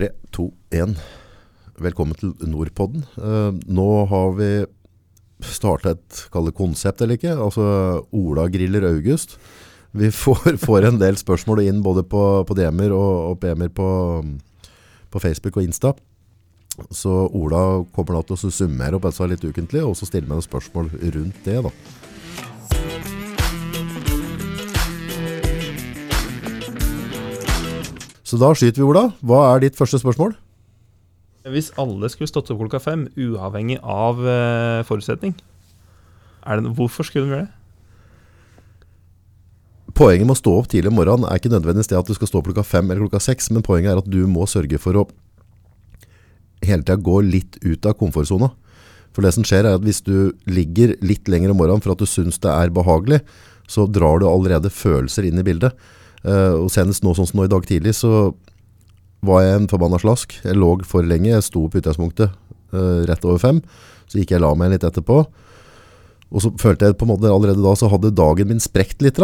Tre, to, én. Velkommen til Nordpodden. Uh, nå har vi starta et konsept eller ikke. Altså Ola griller August. Vi får, får en del spørsmål inn både på, på DM-er og, og PM-er på, på Facebook og Insta. Så Ola kommer da til å summere opp dette litt ukentlig, og så stille meg noen spørsmål rundt det. da. Så da skyter vi, Ola. Hva er ditt første spørsmål? Hvis alle skulle stått opp klokka fem, uavhengig av uh, forutsetning, er det, hvorfor skulle de gjøre det? Poenget med å stå opp tidlig om morgenen er ikke nødvendigvis det at du skal stå opp klokka fem eller klokka seks, men poenget er at du må sørge for å hele tida gå litt ut av komfortsona. For det som skjer er at hvis du ligger litt lenger om morgenen for at du syns det er behagelig, så drar du allerede følelser inn i bildet. Eh, og senest nå, sånn som nå i dag tidlig, så var jeg en forbanna slask. Jeg lå for lenge. Jeg sto på utgangspunktet uh, rett over fem. Så gikk jeg la meg litt etterpå. Og så følte jeg på en måte allerede da så hadde dagen min sprekt litt.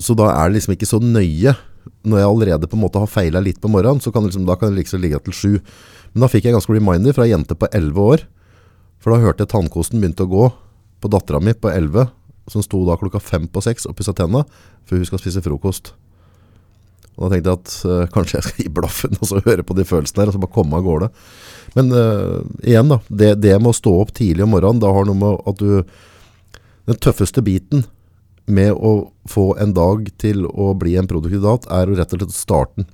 Så da er det liksom ikke så nøye. Når jeg allerede på en måte har feila litt på morgenen, så kan liksom, da kan det liksom ligge til sju. Men da fikk jeg ganske reminder fra ei jente på elleve år. For da hørte jeg tannkosten begynte å gå på dattera mi på elleve, som sto da klokka fem på seks og pussa tenna før hun skal spise frokost. Og Da tenkte jeg at uh, kanskje jeg skal gi blaffen og så høre på de følelsene der, og så bare komme av gårde. Men uh, igjen, da. Det, det, med å stå opp tidlig om morgenen, da har noe med at du Den tøffeste biten med å få en dag til å bli en produktiv dag, er jo rett og slett starten.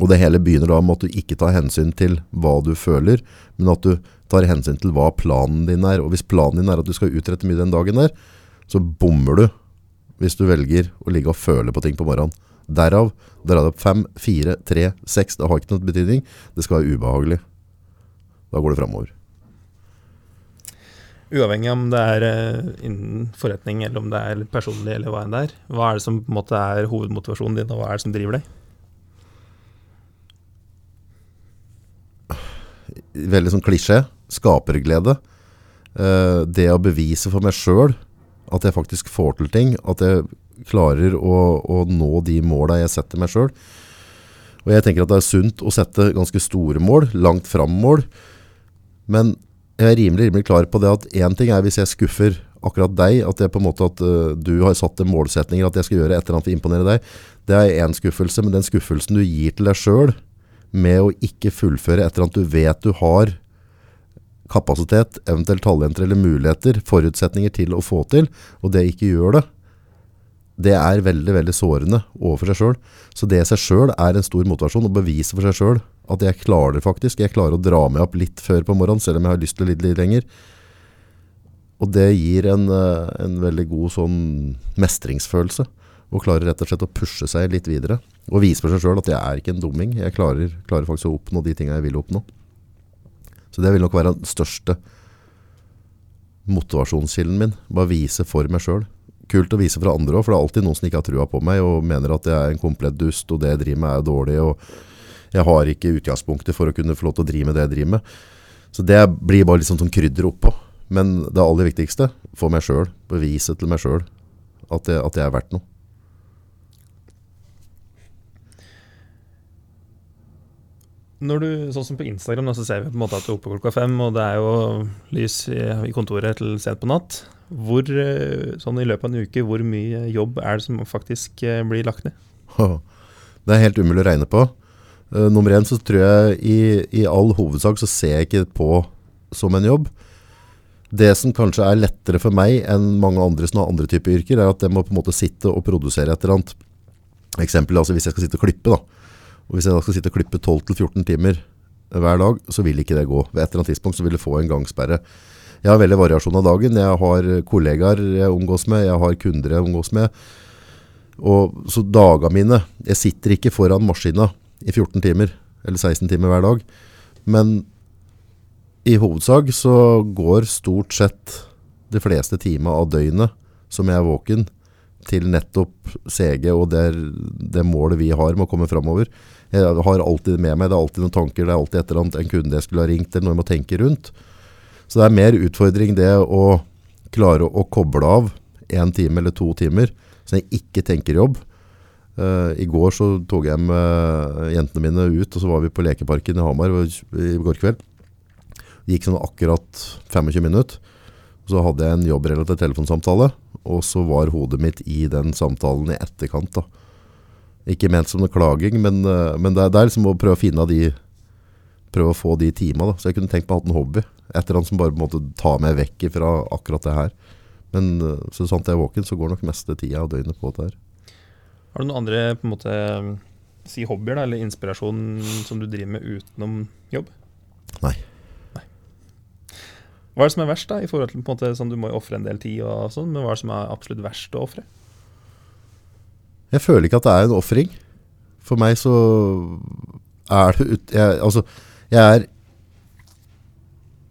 Og det hele begynner da med at du ikke tar hensyn til hva du føler, men at du tar hensyn til hva planen din er. Og hvis planen din er at du skal utrette mye den dagen der, så bommer du hvis du velger å ligge og føle på ting på morgenen. Derav dra det opp fem, fire, tre, seks. Det har ikke noe betydning. Det skal være ubehagelig. Da går det framover. Uavhengig om det er uh, innen forretning eller om det er personlig, eller hva enn det er. Hva er det som på en måte er hovedmotivasjonen din, og hva er det som driver deg? Veldig sånn klisjé. Skaperglede. Uh, det å bevise for meg sjøl at jeg faktisk får til ting. At jeg klarer å, å nå de måla jeg setter meg sjøl. Og jeg tenker at det er sunt å sette ganske store mål, langt fram-mål. Men jeg er rimelig, rimelig klar på det at én ting er hvis jeg skuffer akkurat deg, at jeg på en måte at uh, du har satt målsetninger at jeg skal gjøre et eller annet for å imponere deg. Det er én skuffelse, men den skuffelsen du gir til deg sjøl med å ikke fullføre et eller annet du vet du har kapasitet, eventuelt talenter eller muligheter, forutsetninger til å få til, og det ikke gjør det, det er veldig veldig sårende overfor seg sjøl. Så det i seg sjøl er en stor motivasjon å bevise for seg sjøl at jeg klarer det faktisk. Jeg klarer å dra meg opp litt før på morgenen, selv om jeg har lyst til å litt, litt lenger. Og det gir en, eh, en veldig god sånn mestringsfølelse. Og klarer rett og slett å pushe seg litt videre. Og vise for seg sjøl at jeg er ikke en dumming. Jeg klarer, klarer faktisk å oppnå de tinga jeg vil oppnå. Så det vil nok være den største motivasjonskilden min. Bare vise for meg sjøl. Kult å vise fra andre òg, for det er alltid noen som ikke har trua på meg og mener at jeg er en komplett dust, og det jeg driver med er dårlig, og jeg har ikke utgangspunktet for å kunne få lov til å drive med det jeg driver med. Så det blir bare sånn, sånn krydder oppå. Men det aller viktigste, for meg sjøl, bevise til meg sjøl at, at jeg er verdt noe. Når du, sånn som På Instagram så ser vi på en måte at du er oppe klokka fem, og det er jo lys i, i kontoret til sent på natt. Hvor, eh, sånn I løpet av en uke, hvor mye jobb er det som faktisk eh, blir lagt ned? Det er helt umulig å regne på. Uh, nummer én så tror jeg i, i, all hovedsak så ser jeg ikke på som en jobb. Det som kanskje er lettere for meg enn mange andre som har andre typer yrker, er at jeg må på en måte sitte og produsere et eller annet. Eksempel altså hvis jeg skal sitte og klippe. da og Hvis jeg da skal sitte og klippe 12-14 timer hver dag, så vil ikke det gå. Ved et eller annet tidspunkt så vil det få en gangsperre. Jeg har veldig variasjon av dagen. Jeg har kollegaer jeg omgås med, jeg har kunder jeg omgås med. Og Så dagene mine Jeg sitter ikke foran maskina i 14 timer eller 16 timer hver dag. Men i hovedsak så går stort sett de fleste timene av døgnet som jeg er våken, til nettopp CG og det, det målet vi har med å komme framover. Jeg har alltid med meg, det er alltid noen tanker, det er alltid et eller annet en kunde jeg skulle ha ringt, eller noe jeg må tenke rundt. Så det er mer utfordring det å klare å koble av én time eller to timer, så jeg ikke tenker jobb. Uh, I går så tok jeg med jentene mine ut, og så var vi på lekeparken i Hamar i går kveld. Gikk sånn akkurat 25 minutter. Så hadde jeg en jobbrelatert telefonsamtale, og så var hodet mitt i den samtalen i etterkant. da. Ikke ment som noe klaging, men, eh, men det, er, det er liksom å prøve å finne de Prøve å få de timene. Så jeg kunne tenkt meg å ha en hobby. Et eller annet som bare på en måte tar meg vekk fra akkurat det her. Men eh, så sant jeg er våken, så går nok meste tida og døgnet på det her. Har du noen andre på en måte si hobbyer da, eller inspirasjon som du driver med utenom jobb? Nei. Nei. Hva er det som er verst, da? i forhold til på en måte sånn Du må jo ofre en del tid, og sånn, men hva er det som er absolutt verst å ofre? Jeg føler ikke at det er en ofring. For meg så er det ut, jeg, Altså, jeg er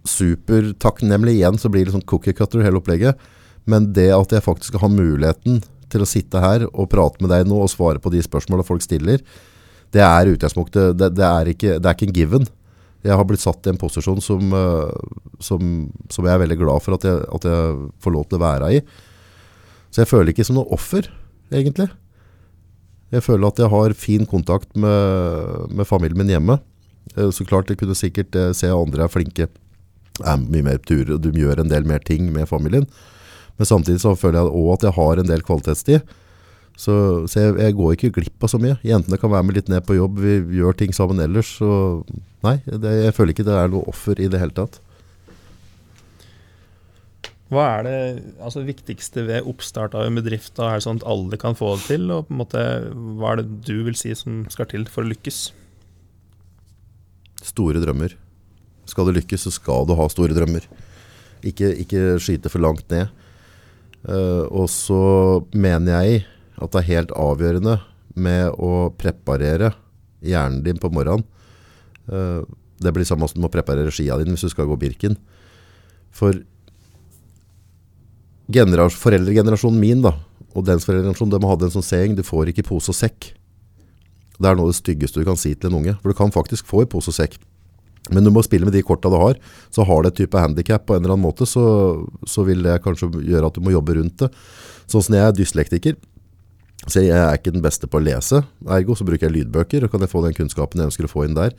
supertakknemlig. Igjen så blir det sånn cookie cutter hele opplegget. Men det at jeg faktisk har muligheten til å sitte her og prate med deg nå og svare på de spørsmåla folk stiller, det er utgangspunktet. Det, det, er ikke, det er ikke en given. Jeg har blitt satt i en posisjon som, eh, som, som jeg er veldig glad for at jeg, at jeg, får lov til å være i. Så jeg føler ikke som noe offer, egentlig. Jeg føler at jeg har fin kontakt med, med familien min hjemme. Eh, så klart jeg kunne sikkert eh, se andre er flinke, er mye mer på og du gjør en del mer ting med familien. Men samtidig så føler jeg òg at jeg har en del kvalitetstid. Så, så jeg, jeg, går ikke glipp av så mye. Jentene kan være med litt ned på jobb, vi gjør ting sammen ellers. Så nei, det, jeg føler ikke det er noe offer i det hele tatt. Hva er det altså, viktigste ved oppstart av en bedrift? Da? Er det sånn at alle kan få det til? Og måte, hva er det du vil si som skal til for å lykkes? Store drømmer. Skal du lykkes, så skal du ha store drømmer. Ikke, ikke skyte for langt ned. Uh, og så mener jeg at det er helt avgjørende med å preparere hjernen din på morgenen. Uh, det blir samme som å preparere skia dine hvis du skal gå Birken. For foreldregenerasjonen min da, og dens foreldregenerasjon de hadde en sånn saying du får ikke pose og sekk. Det er noe av det styggeste du kan si til en unge. For du kan faktisk få i pose og sekk. Men du må spille med de korta du har. Så har du et type handikap på en eller annen måte, så, så, vil det kanskje gjøre at du må jobbe rundt det. Sånn som jeg er dyslektiker. Så jeg er ikke den beste på å lese. Ergo så bruker jeg lydbøker. og Kan jeg få den kunnskapen jeg ønsker å få inn der.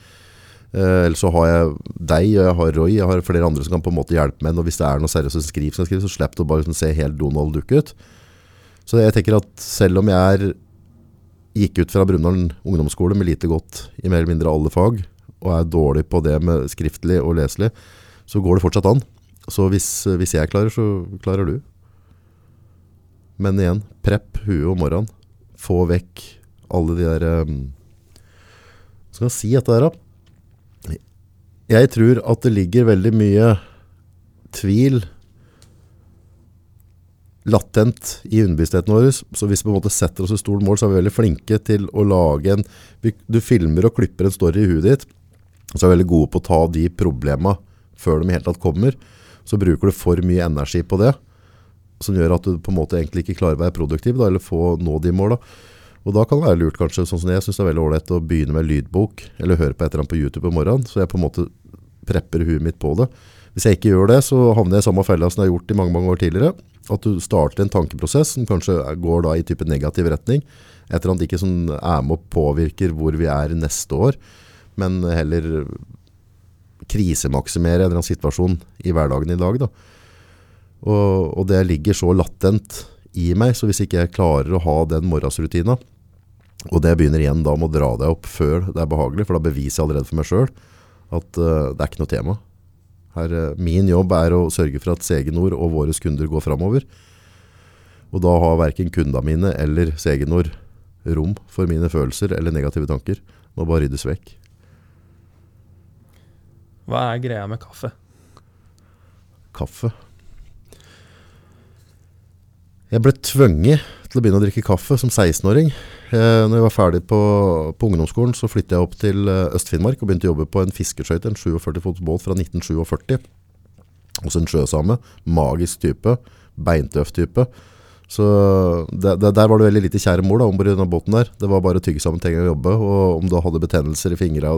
Eh, eller så har jeg deg, jeg har Roy, jeg har flere andre som kan på en måte hjelpe meg. Og hvis det er noe seriøst skriv, som skriver, så slipper du bare liksom se helt Donald dukke ut. Så jeg tenker at selv om jeg er, gikk ut fra Brumunddal ungdomsskole med lite godt i mer eller mindre alle fag, og er dårlig på det med skriftlig og leselig, så går det fortsatt an. Så hvis, hvis jeg klarer, så klarer du. Men igjen, prepp huet om morgenen. Få vekk alle de der um, Hva skal jeg si dette der, da? Jeg tror at det ligger veldig mye tvil latent i underbevisstheten vår. Så hvis vi på en måte setter oss i stort mål, så er vi veldig flinke til å lage en Du filmer og klipper en story i huet ditt, så er vi veldig gode på å ta de problema før de i hele tatt kommer. Så bruker du for mye energi på det, som gjør at du på en måte egentlig ikke klarer å være produktiv da, eller få nå de måla. Og da kan det være lurt, kanskje, sånn som jeg syns det er veldig ålreit å begynne med lydbok, eller høre på et eller annet på YouTube om morgenen, så jeg på en måte prepper huet mitt på det. Hvis jeg ikke gjør det, så havner jeg i samme fella som jeg har gjort i mange mange år tidligere. At du starter en tankeprosess som kanskje går da i type negativ retning. Et eller annet ikke som er med og påvirker hvor vi er neste år, men heller krisemaksimere en eller annen situasjon i hverdagen i dag. Da. Og, og, det ligger så latent i meg, så hvis ikke jeg klarer å ha den morgensrutina, og det begynner igjen da med å dra deg opp før det er behagelig, for da beviser jeg allerede for meg sjøl at uh, det er ikke noe tema. Her, uh, min jobb er å sørge for at CG Nord og våre kunder går framover. Og da har verken kundene mine eller CG Nord rom for mine følelser eller negative tanker. Må bare ryddes vekk. Hva er greia med kaffe? Kaffe Jeg ble tvunget til å begynne å drikke kaffe som 16-åring. Eh, når jeg var ferdig på, på ungdomsskolen, så flyttet jeg opp til eh, Øst-Finnmark og begynte å jobbe på en fiskeskøyte, en 47 fots båt fra 1947. Hos en sjøsame. Magisk type. Beintøff type. Så det, det, Der var det veldig lite kjære mor om bord i den båten. der. Det var bare å tygge sammen ting og jobbe. Og om du hadde betennelser i fingra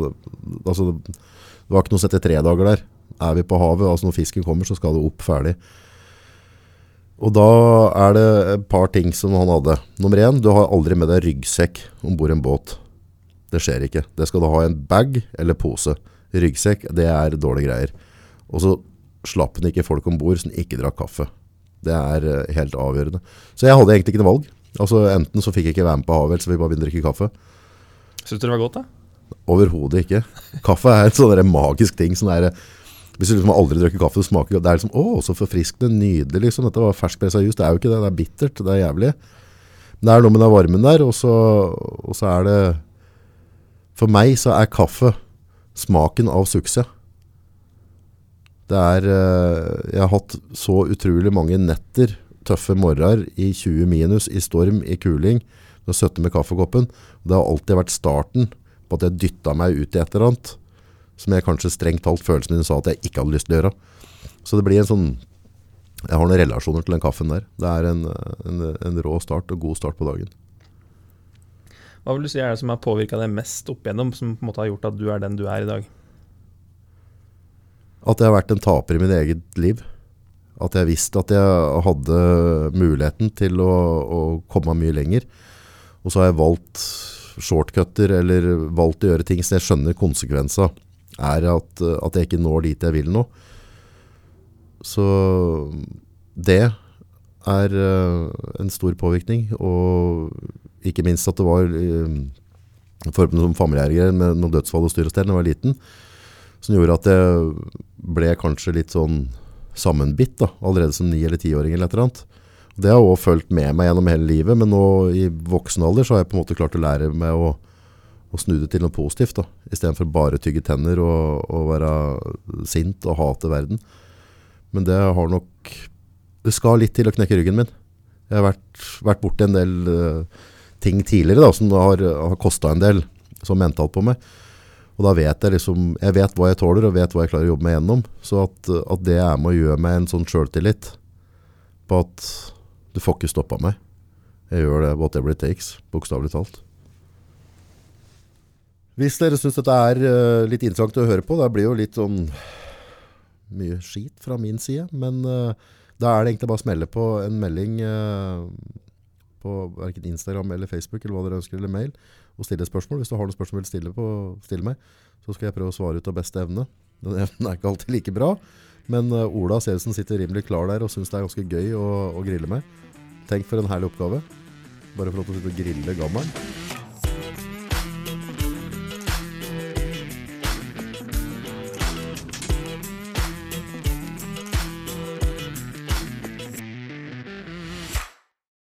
altså, Det var ikke noe som i tre dager der. Er vi på havet, altså når fisken kommer, så skal det opp ferdig. Og da er det et par ting som han hadde. Nummer én, du har aldri med deg ryggsekk om bord i en båt. Det skjer ikke. Det skal du ha i en bag eller pose. Ryggsekk, det er dårlige greier. Og så slapp han ikke folk om bord som ikke drakk kaffe. Det er eh, helt avgjørende. Så jeg hadde egentlig ikke noe valg. Altså Enten så fikk jeg ikke være med på havet, eller så jeg bare begynne å drikke kaffe. Syns du det var godt, da? Overhodet ikke. Kaffe er en sånn magisk ting. Sånn der, hvis du liksom aldri drikker kaffe, det smaker Det er liksom Å, så forfriskende, nydelig. liksom Dette var ferskpressa jus. Det er jo ikke det. Det er bittert. Det er jævlig. Men det er noe med den varmen der, og så, og så er det For meg så er kaffe smaken av suksess. Det er eh, Jeg har hatt så utrolig mange netter, tøffe morgener i 20 minus, i storm, i kuling. Har sittet med kaffekoppen. Det har alltid vært starten på at jeg dytta meg ut i et eller annet som jeg kanskje strengt talt følelsen min sa at jeg ikke hadde lyst til å gjøre. Så det blir en sånn Jeg har noen relasjoner til den kaffen der. Det er en, en, en rå start og god start på dagen. Hva vil du si er det som har påvirka deg mest opp igjennom, som på en måte har gjort at du er den du er i dag? At jeg har vært en taper i mitt eget liv. At jeg visste at jeg hadde muligheten til å, å komme mye lenger. Og så har jeg valgt shortcutter eller valgt å gjøre ting som jeg skjønner konsekvenser av. Er at, at jeg ikke når dit jeg vil nå. Så det er uh, en stor påvirkning. Og ikke minst at det var uh, forbundet som familiegreier med noen dødsfall og styr og stell da jeg var liten. Som gjorde at jeg ble kanskje litt sånn sammenbitt da, allerede som ni- eller tiåring eller et eller annet. Det har også fulgt med meg gjennom hele livet, men nå i voksen alder så har jeg på en måte klart å lære meg å, å snu det til noe positivt. da, Istedenfor bare tygge tenner og, og være sint og hate verden. Men det har nok Det skal litt til å knekke ryggen min. Jeg har vært, vært borti en del uh, ting tidligere da, som har, har kosta en del sånn mentalt på meg. Og da vet jeg liksom Jeg vet hva jeg tåler, og vet hva jeg klarer å jobbe meg gjennom. Så at, at det er med å gjøre meg en sånn sjøltillit på at du får ikke stoppa meg. Jeg gjør det whatever it takes, bokstavelig talt. Hvis dere syns dette er uh, litt interessant å høre på, det blir jo litt sånn mye skit fra min side, men uh, da er det egentlig bare å smelle på en melding uh, på verken Instagram eller Facebook eller hva dere ønsker, eller mail, og stille spørsmål. Hvis du har noen spørsmål du vil stille, på, stille meg, så skal jeg prøve å svare ut av beste evne. Den evnen er ikke alltid like bra, men Ola ser sitter rimelig klar der og syns det er ganske gøy å, å grille med. Tenk for en herlig oppgave. Bare for å sitte og grille gammelen.